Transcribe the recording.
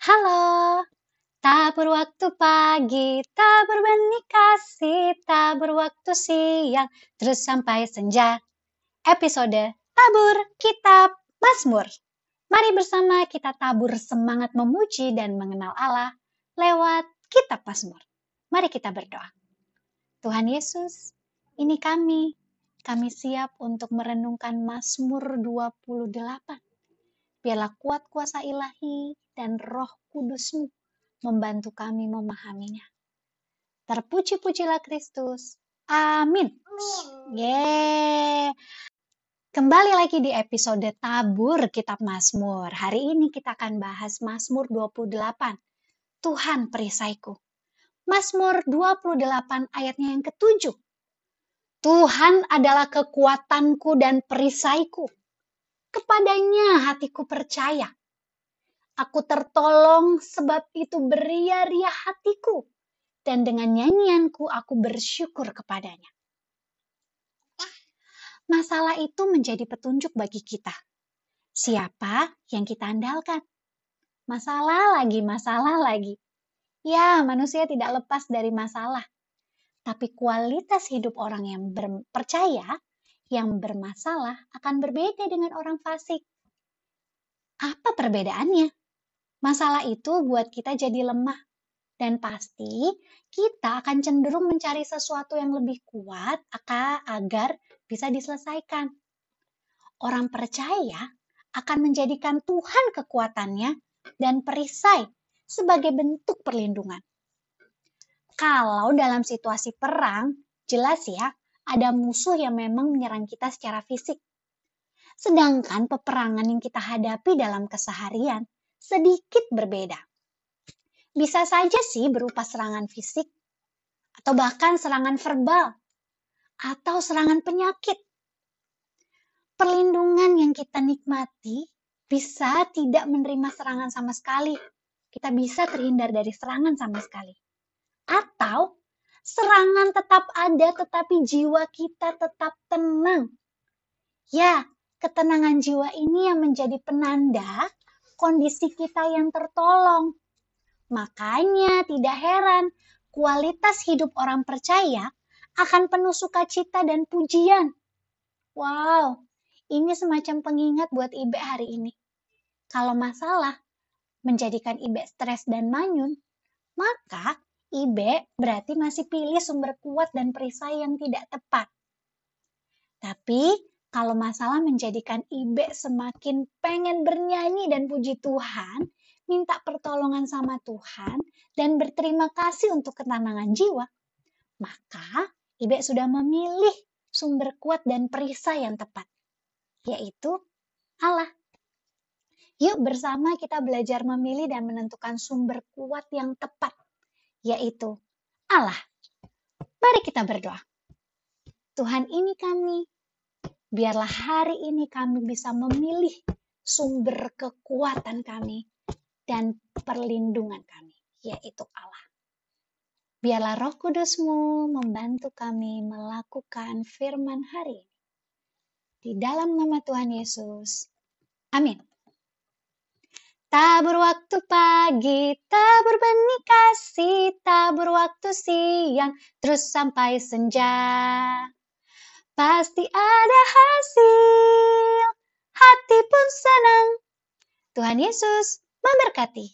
Halo, tabur waktu pagi, tabur benih kasih, tabur waktu siang, terus sampai senja. Episode Tabur Kitab Mazmur. Mari bersama kita tabur semangat memuji dan mengenal Allah lewat Kitab Mazmur. Mari kita berdoa. Tuhan Yesus, ini kami. Kami siap untuk merenungkan Mazmur 28 biarlah kuat kuasa ilahi dan roh kudusmu membantu kami memahaminya. Terpuji-pujilah Kristus. Amin. Yeay. Kembali lagi di episode Tabur Kitab Mazmur. Hari ini kita akan bahas Mazmur 28. Tuhan perisaiku. Mazmur 28 ayatnya yang ketujuh. Tuhan adalah kekuatanku dan perisaiku Kepadanya hatiku percaya. Aku tertolong sebab itu beria-ria hatiku. Dan dengan nyanyianku aku bersyukur kepadanya. Masalah itu menjadi petunjuk bagi kita. Siapa yang kita andalkan? Masalah lagi, masalah lagi. Ya, manusia tidak lepas dari masalah. Tapi kualitas hidup orang yang percaya yang bermasalah akan berbeda dengan orang fasik. Apa perbedaannya? Masalah itu buat kita jadi lemah, dan pasti kita akan cenderung mencari sesuatu yang lebih kuat agar bisa diselesaikan. Orang percaya akan menjadikan Tuhan kekuatannya dan perisai sebagai bentuk perlindungan. Kalau dalam situasi perang, jelas ya, ada musuh yang memang menyerang kita secara fisik. Sedangkan peperangan yang kita hadapi dalam keseharian sedikit berbeda. Bisa saja sih berupa serangan fisik, atau bahkan serangan verbal, atau serangan penyakit. Perlindungan yang kita nikmati bisa tidak menerima serangan sama sekali. Kita bisa terhindar dari serangan sama sekali. Atau Serangan tetap ada, tetapi jiwa kita tetap tenang. Ya, ketenangan jiwa ini yang menjadi penanda kondisi kita yang tertolong. Makanya tidak heran kualitas hidup orang percaya akan penuh sukacita dan pujian. Wow, ini semacam pengingat buat Ibe hari ini. Kalau masalah menjadikan Ibe stres dan manyun, maka Ibe berarti masih pilih sumber kuat dan perisai yang tidak tepat. Tapi kalau masalah menjadikan Ibe semakin pengen bernyanyi dan puji Tuhan, minta pertolongan sama Tuhan, dan berterima kasih untuk ketenangan jiwa, maka Ibe sudah memilih sumber kuat dan perisai yang tepat, yaitu Allah. Yuk bersama kita belajar memilih dan menentukan sumber kuat yang tepat yaitu Allah. Mari kita berdoa. Tuhan ini kami, biarlah hari ini kami bisa memilih sumber kekuatan kami dan perlindungan kami, yaitu Allah. Biarlah roh kudusmu membantu kami melakukan firman hari ini. Di dalam nama Tuhan Yesus. Amin. Tabur waktu pagi, tabur benih kasih, tabur waktu siang, terus sampai senja. Pasti ada hasil, hati pun senang. Tuhan Yesus memberkati.